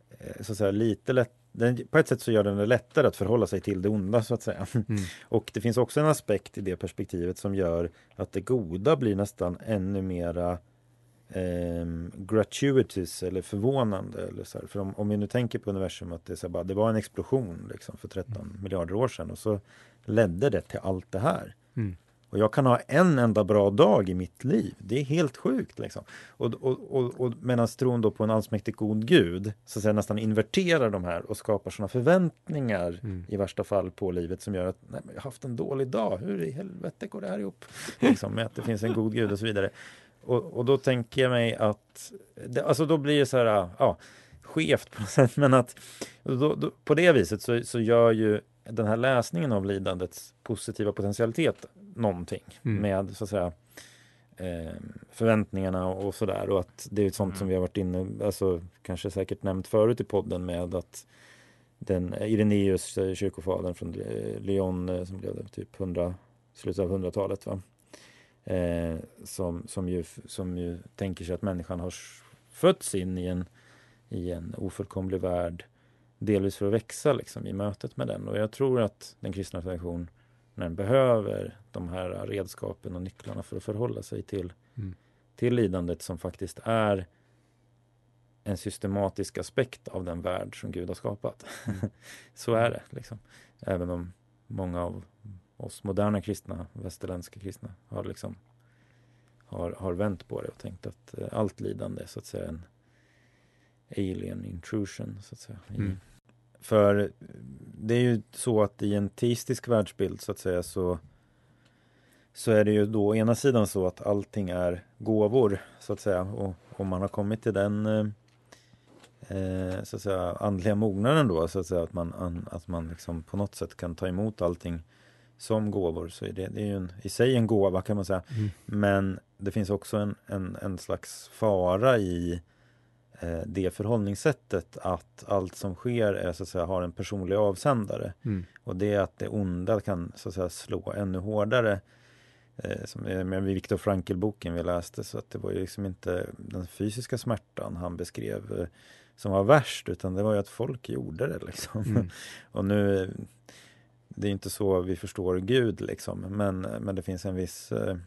eh, så att säga lite lätt den, på ett sätt så gör den det lättare att förhålla sig till det onda så att säga. *laughs* Mm. Och det finns också en aspekt i det perspektivet som gör att det goda blir nästan ännu mera eh, gratuitous eller förvånande. Eller så här. För om, om vi nu tänker på universum att det, så bara, det var en explosion liksom, för 13 mm. miljarder år sedan och så ledde det till allt det här. Mm. Och jag kan ha en enda bra dag i mitt liv. Det är helt sjukt. Liksom. Och, och, och, och medan tron då på en allsmäktig god gud så att säga, nästan inverterar de här och skapar sådana förväntningar mm. i värsta fall på livet som gör att nej, jag har haft en dålig dag. Hur i helvete går det här ihop? *laughs* Liksom, med att det finns en god gud och så vidare. Och, och då tänker jag mig att, det, alltså då blir det så här, ja, skevt på något sätt, men att då, då, på det viset så, så gör ju den här läsningen av lidandets positiva potentialitet någonting mm. med så att säga eh, förväntningarna och sådär och att det är sånt mm. som vi har varit inne, alltså kanske säkert nämnt förut i podden med att den Irenaeus, eh, kyrkofadern från Lyon eh, som blev typ 100, slutet av 100-talet va? Eh, som, som, ju, som ju tänker sig att människan har fötts in i en, i en ofullkomlig värld delvis för att växa liksom, i mötet med den. Och jag tror att den kristna traditionen behöver de här redskapen och nycklarna för att förhålla sig till, mm. till lidandet som faktiskt är en systematisk aspekt av den värld som Gud har skapat. Mm. *laughs* Så är det. Liksom. Även om många av oss moderna kristna, västerländska kristna, har liksom har, har vänt på det och tänkt att eh, allt lidande är så att säga en alien intrusion så att säga. Mm. För det är ju så att i en teistisk världsbild så att säga så så är det ju då å ena sidan så att allting är gåvor så att säga och om man har kommit till den eh, eh så att säga andliga mognaden då så att säga att man, att man liksom på något sätt kan ta emot allting som gåvor så är det, det är ju en, i sig en gåva kan man säga. Mm. Men det finns också en, en, en slags fara i eh, det förhållningssättet att allt som sker är, så att säga, har en personlig avsändare. Mm. Och det är att det onda kan så att säga, slå ännu hårdare eh, som är med Viktor Frankl-boken vi läste så att det var ju liksom inte den fysiska smärtan han beskrev eh, som var värst utan det var ju att folk gjorde det liksom. Mm. *laughs* och nu det är inte så vi förstår Gud liksom men, men det finns en viss eh,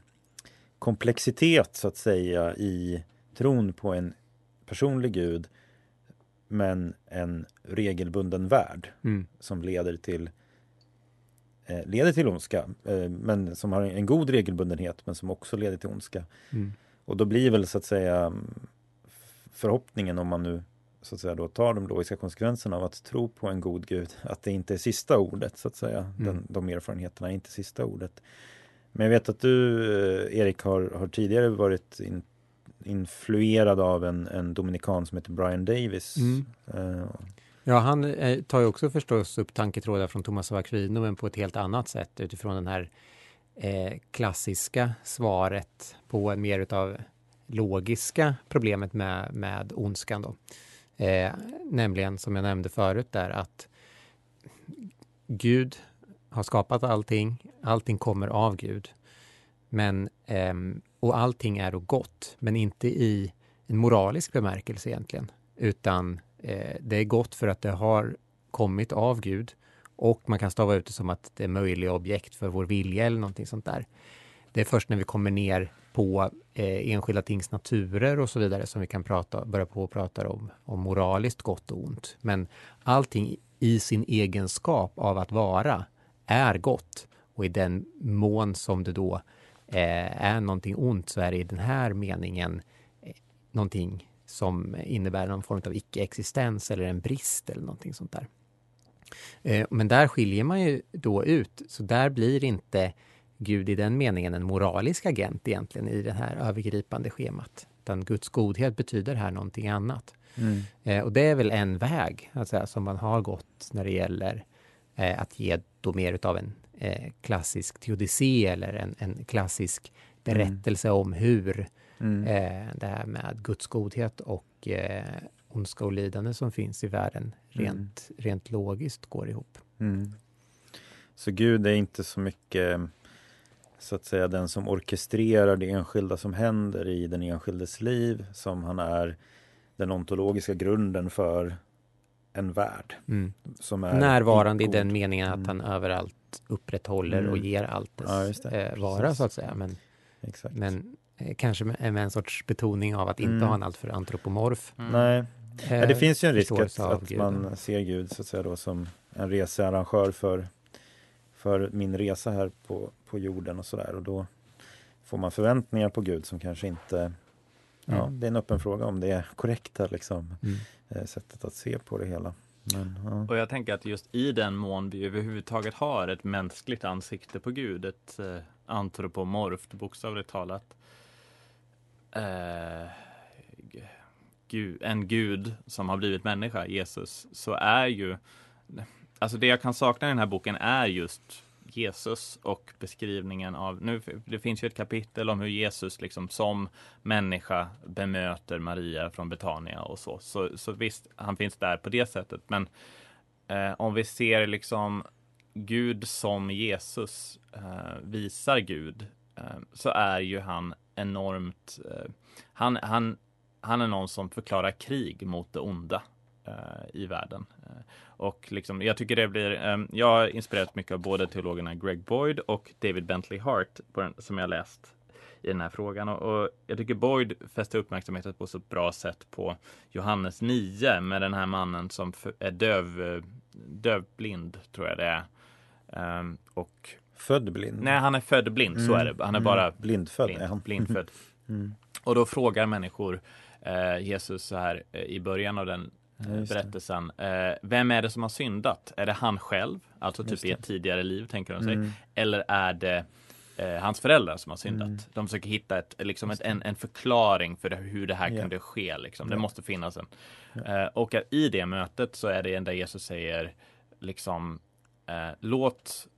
komplexitet så att säga i tron på en personlig Gud men en regelbunden värld mm. som leder till eh, leder till ondska eh, men som har en god regelbundenhet men som också leder till ondska. Mm. Och då blir väl så att säga förhoppningen om man nu så att säga då tar de logiska konsekvenserna av att tro på en god gud att det inte är sista ordet så att säga. Mm. Den, de erfarenheterna är inte sista ordet. Men jag vet att du eh, Erik har, har tidigare varit in, influerad av en, en dominikan som heter Brian Davis. Mm. Uh, ja, han eh, tar ju också förstås upp tanketrådar från Thomas av Aquino men på ett helt annat sätt utifrån den här eh, klassiska svaret på mer utav logiska problemet med, med ondskan. Då. Eh, nämligen som jag nämnde förut där att Gud har skapat allting, allting kommer av Gud. Men, eh, och allting är då gott, men inte i en moralisk bemärkelse egentligen, utan eh, det är gott för att det har kommit av Gud och man kan stava ut det som att det är möjliga objekt för vår vilja eller någonting sånt där. Det är först när vi kommer ner på eh, enskilda tings naturer och så vidare som vi kan prata, börja på och prata om, om moraliskt gott och ont. Men allting i sin egenskap av att vara är gott och i den mån som det då eh, är någonting ont så är det i den här meningen eh, någonting som innebär någon form av icke-existens eller en brist eller någonting sånt där. Eh, men där skiljer man ju då ut, så där blir inte Gud i den meningen en moralisk agent egentligen i det här övergripande schemat. Utan Guds godhet betyder här någonting annat. Mm. Eh, och det är väl en väg alltså, som man har gått när det gäller eh, att ge då mer utav en eh, klassisk teodicé eller en, en klassisk berättelse mm. om hur mm. eh, det här med Guds godhet och eh, ondska och lidande som finns i världen rent, mm. rent logiskt går ihop. Mm. Så Gud är inte så mycket så att säga den som orkestrerar det enskilda som händer i den enskildes liv som han är den ontologiska grunden för en värld. Mm. Som är Närvarande i den meningen att mm. han överallt upprätthåller mm. och ger allt dess ja, eh, vara så att säga. Men, Exakt. men eh, kanske med, med, en sorts betoning av att inte mm. ha en alltför antropomorf. Mm. Nej, eh, ja, det finns ju en risk att, att man ser Gud så att säga då som en researrangör för för min resa här på, på jorden och sådär och då får man förväntningar på Gud som kanske inte Ja, mm. det är en öppen fråga om det är korrekta liksom, mm. Eh, sättet att se på det hela. Men, ja. Och jag tänker att just i den mån vi överhuvudtaget har ett mänskligt ansikte på Gud, ett eh, antropomorft bokstavligt talat. Eh, en gud som har blivit människa, Jesus, så är ju alltså det jag kan sakna i den här boken är just Jesus och beskrivningen av, nu det finns ju ett kapitel om hur Jesus liksom som människa bemöter Maria från Betania och så. Så, så visst, han finns där på det sättet. Men eh, om vi ser liksom Gud som Jesus eh, visar Gud eh, så är ju han enormt, eh, han, han, han är någon som förklarar krig mot det onda i världen. Eh, och liksom, jag tycker det blir, um, jag har inspirerats mycket av både teologerna Greg Boyd och David Bentley Hart den, som jag läst i den här frågan. Och, och jag tycker Boyd fäster uppmärksamheten på så bra sätt på Johannes 9 med den här mannen som är döv, dövblind, tror jag det är. Um, och Född blind? Nej, han är född blind, mm. så är det. Han är mm. bara blindfödd. Blind, är han. *laughs* blindfödd. mm. Och då frågar människor eh, Jesus så här eh, i början av den berättelsen. Eh, vem är det som har syndat? Är det han själv, alltså typ i ett tidigare liv tänker de sig, mm. eller är det eh, hans föräldrar som har syndat? Mm. De försöker hitta ett, liksom ett, en, en förklaring för det, hur det här yeah. kunde ske. Liksom. Det yeah. måste finnas en. Yeah. Eh, och i det mötet så är det en där Jesus säger liksom eh, låt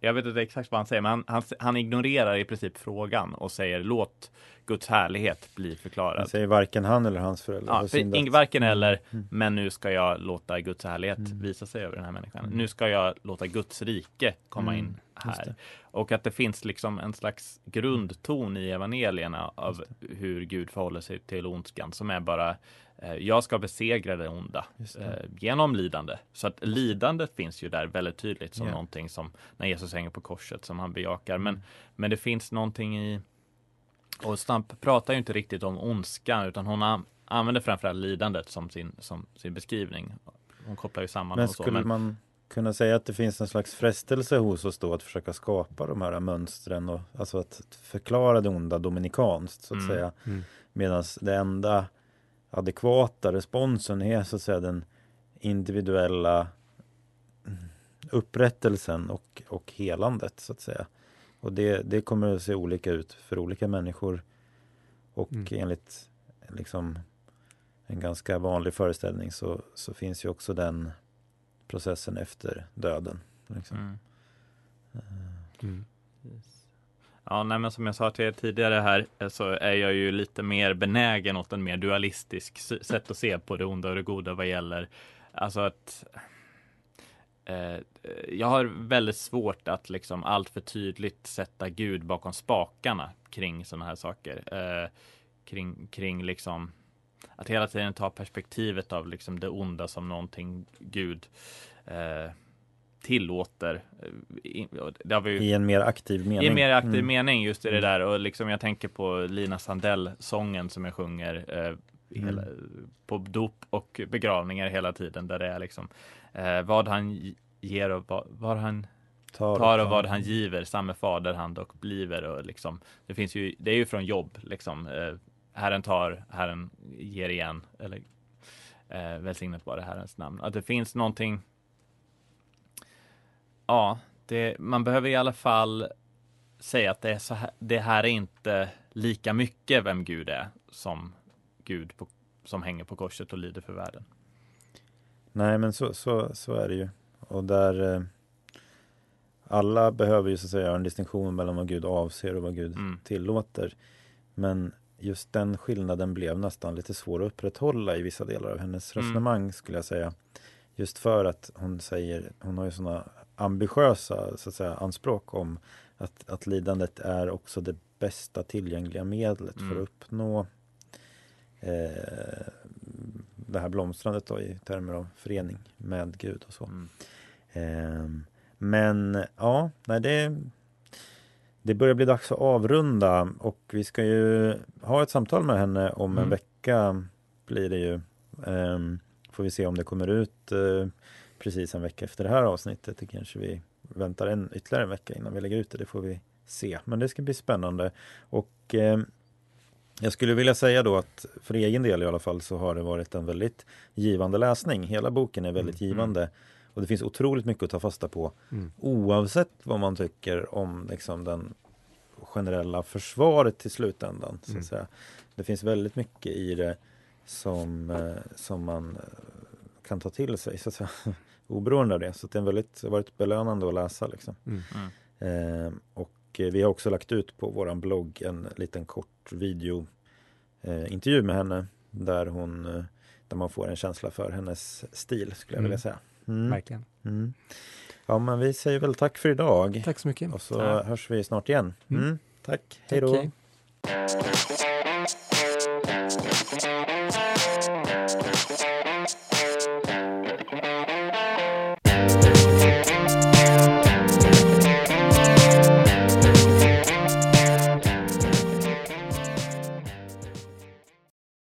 jag vet inte exakt vad han säger, men han, han, han, ignorerar i princip frågan och säger låt Guds härlighet bli förklarad. Han säger varken han eller hans föräldrar. Ja, för, varken eller, mm. men nu ska jag låta Guds härlighet mm. visa sig över den här människan. Mm. Nu ska jag låta Guds rike komma mm. in här. Och att det finns liksom en slags grundton i evangelierna av hur Gud förhåller sig till ondskan som är bara jag ska besegra det onda det. Eh, genom lidande. Så att lidandet finns ju där väldigt tydligt som yeah. någonting som när Jesus hänger på korset som han bejakar. Men, men det finns någonting i och Stamp pratar ju inte riktigt om ondskan utan hon använder framförallt lidandet som sin, som sin beskrivning. Hon kopplar ju samman men skulle men... man kunna säga att det finns en slags frestelse hos oss då att försöka skapa de här mönstren och alltså att förklara det onda dominikanskt så att mm. säga. Mm. Medan det enda adekvata responsen är så att säga den individuella upprättelsen och, och helandet så att säga. Och det, det kommer att se olika ut för olika människor. Och mm. enligt liksom en ganska vanlig föreställning så, så finns ju också den processen efter döden. Liksom. Mm. Mm. Ja, nej, men som jag sa till er tidigare här eh, så är jag ju lite mer benägen åt en mer dualistisk sätt att se på det onda och det goda vad gäller alltså att eh, eh, jag har väldigt svårt att liksom allt för tydligt sätta Gud bakom spakarna kring sådana här saker. Eh, kring, kring liksom att hela tiden ta perspektivet av liksom det onda som någonting Gud eh, tillåter. Vi, I en mer aktiv mening. I en mer aktiv mm. mening, just i det mm. där. Och liksom jag tänker på Lina Sandell-sången som jag sjunger eh, hela, mm. på dop och begravningar hela tiden. Där det är liksom eh, vad han ger och vad, vad han tar, tar och vad han giver, samme fader han dock bliver. Och liksom, det finns ju, det är ju från jobb liksom. Eh, Herren tar, Herren ger igen. Eller eh, välsignat vare Herrens namn. Att det finns någonting. Ja, det, man behöver i alla fall säga att det, är så här, det här är inte lika mycket vem Gud är som Gud på, som hänger på korset och lider för världen. Nej, men så, så, så är det ju. Och där eh, alla behöver ju så att säga en distinktion mellan vad Gud avser och vad Gud mm. tillåter. Men just den skillnaden blev nästan lite svår att upprätthålla i vissa delar av hennes mm. resonemang skulle jag säga. Just för att hon säger, hon har ju sådana ambitiösa så att säga, anspråk om att, att lidandet är också det bästa tillgängliga medlet mm. för att uppnå eh, det här blomstrandet då, i termer av förening med Gud och så. Mm. Eh, men ja, nej, det, det börjar bli dags att avrunda och vi ska ju ha ett samtal med henne om mm. en vecka blir det ju. Um, får vi se om det kommer ut uh, precis en vecka efter det här avsnittet. Det kanske vi väntar en ytterligare en vecka innan vi lägger ut det. Det får vi se. Men det ska bli spännande. Och um, jag skulle vilja säga då att för egen del i alla fall så har det varit en väldigt givande läsning. Hela boken är väldigt mm. givande. Mm. Och det finns otroligt mycket att ta fasta på mm. oavsett vad man tycker om liksom, den generella försvaret till slutändan. Så att mm. säga. Det finns väldigt mycket i det som, eh, som man eh, kan ta till sig så att säga, oberoende av det. Så det har väldigt, varit belönande att läsa. Liksom. Mm. Eh, och vi har också lagt ut på våran blogg en liten kort video eh, intervju med henne där hon eh, där man får en känsla för hennes stil skulle jag vilja mm. säga. Mm. Verkligen. Mm. Ja, men vi säger väl tack för idag. Tack så mycket. Och så tack. hörs vi snart igen. Mm. mm. Tack. Hej då.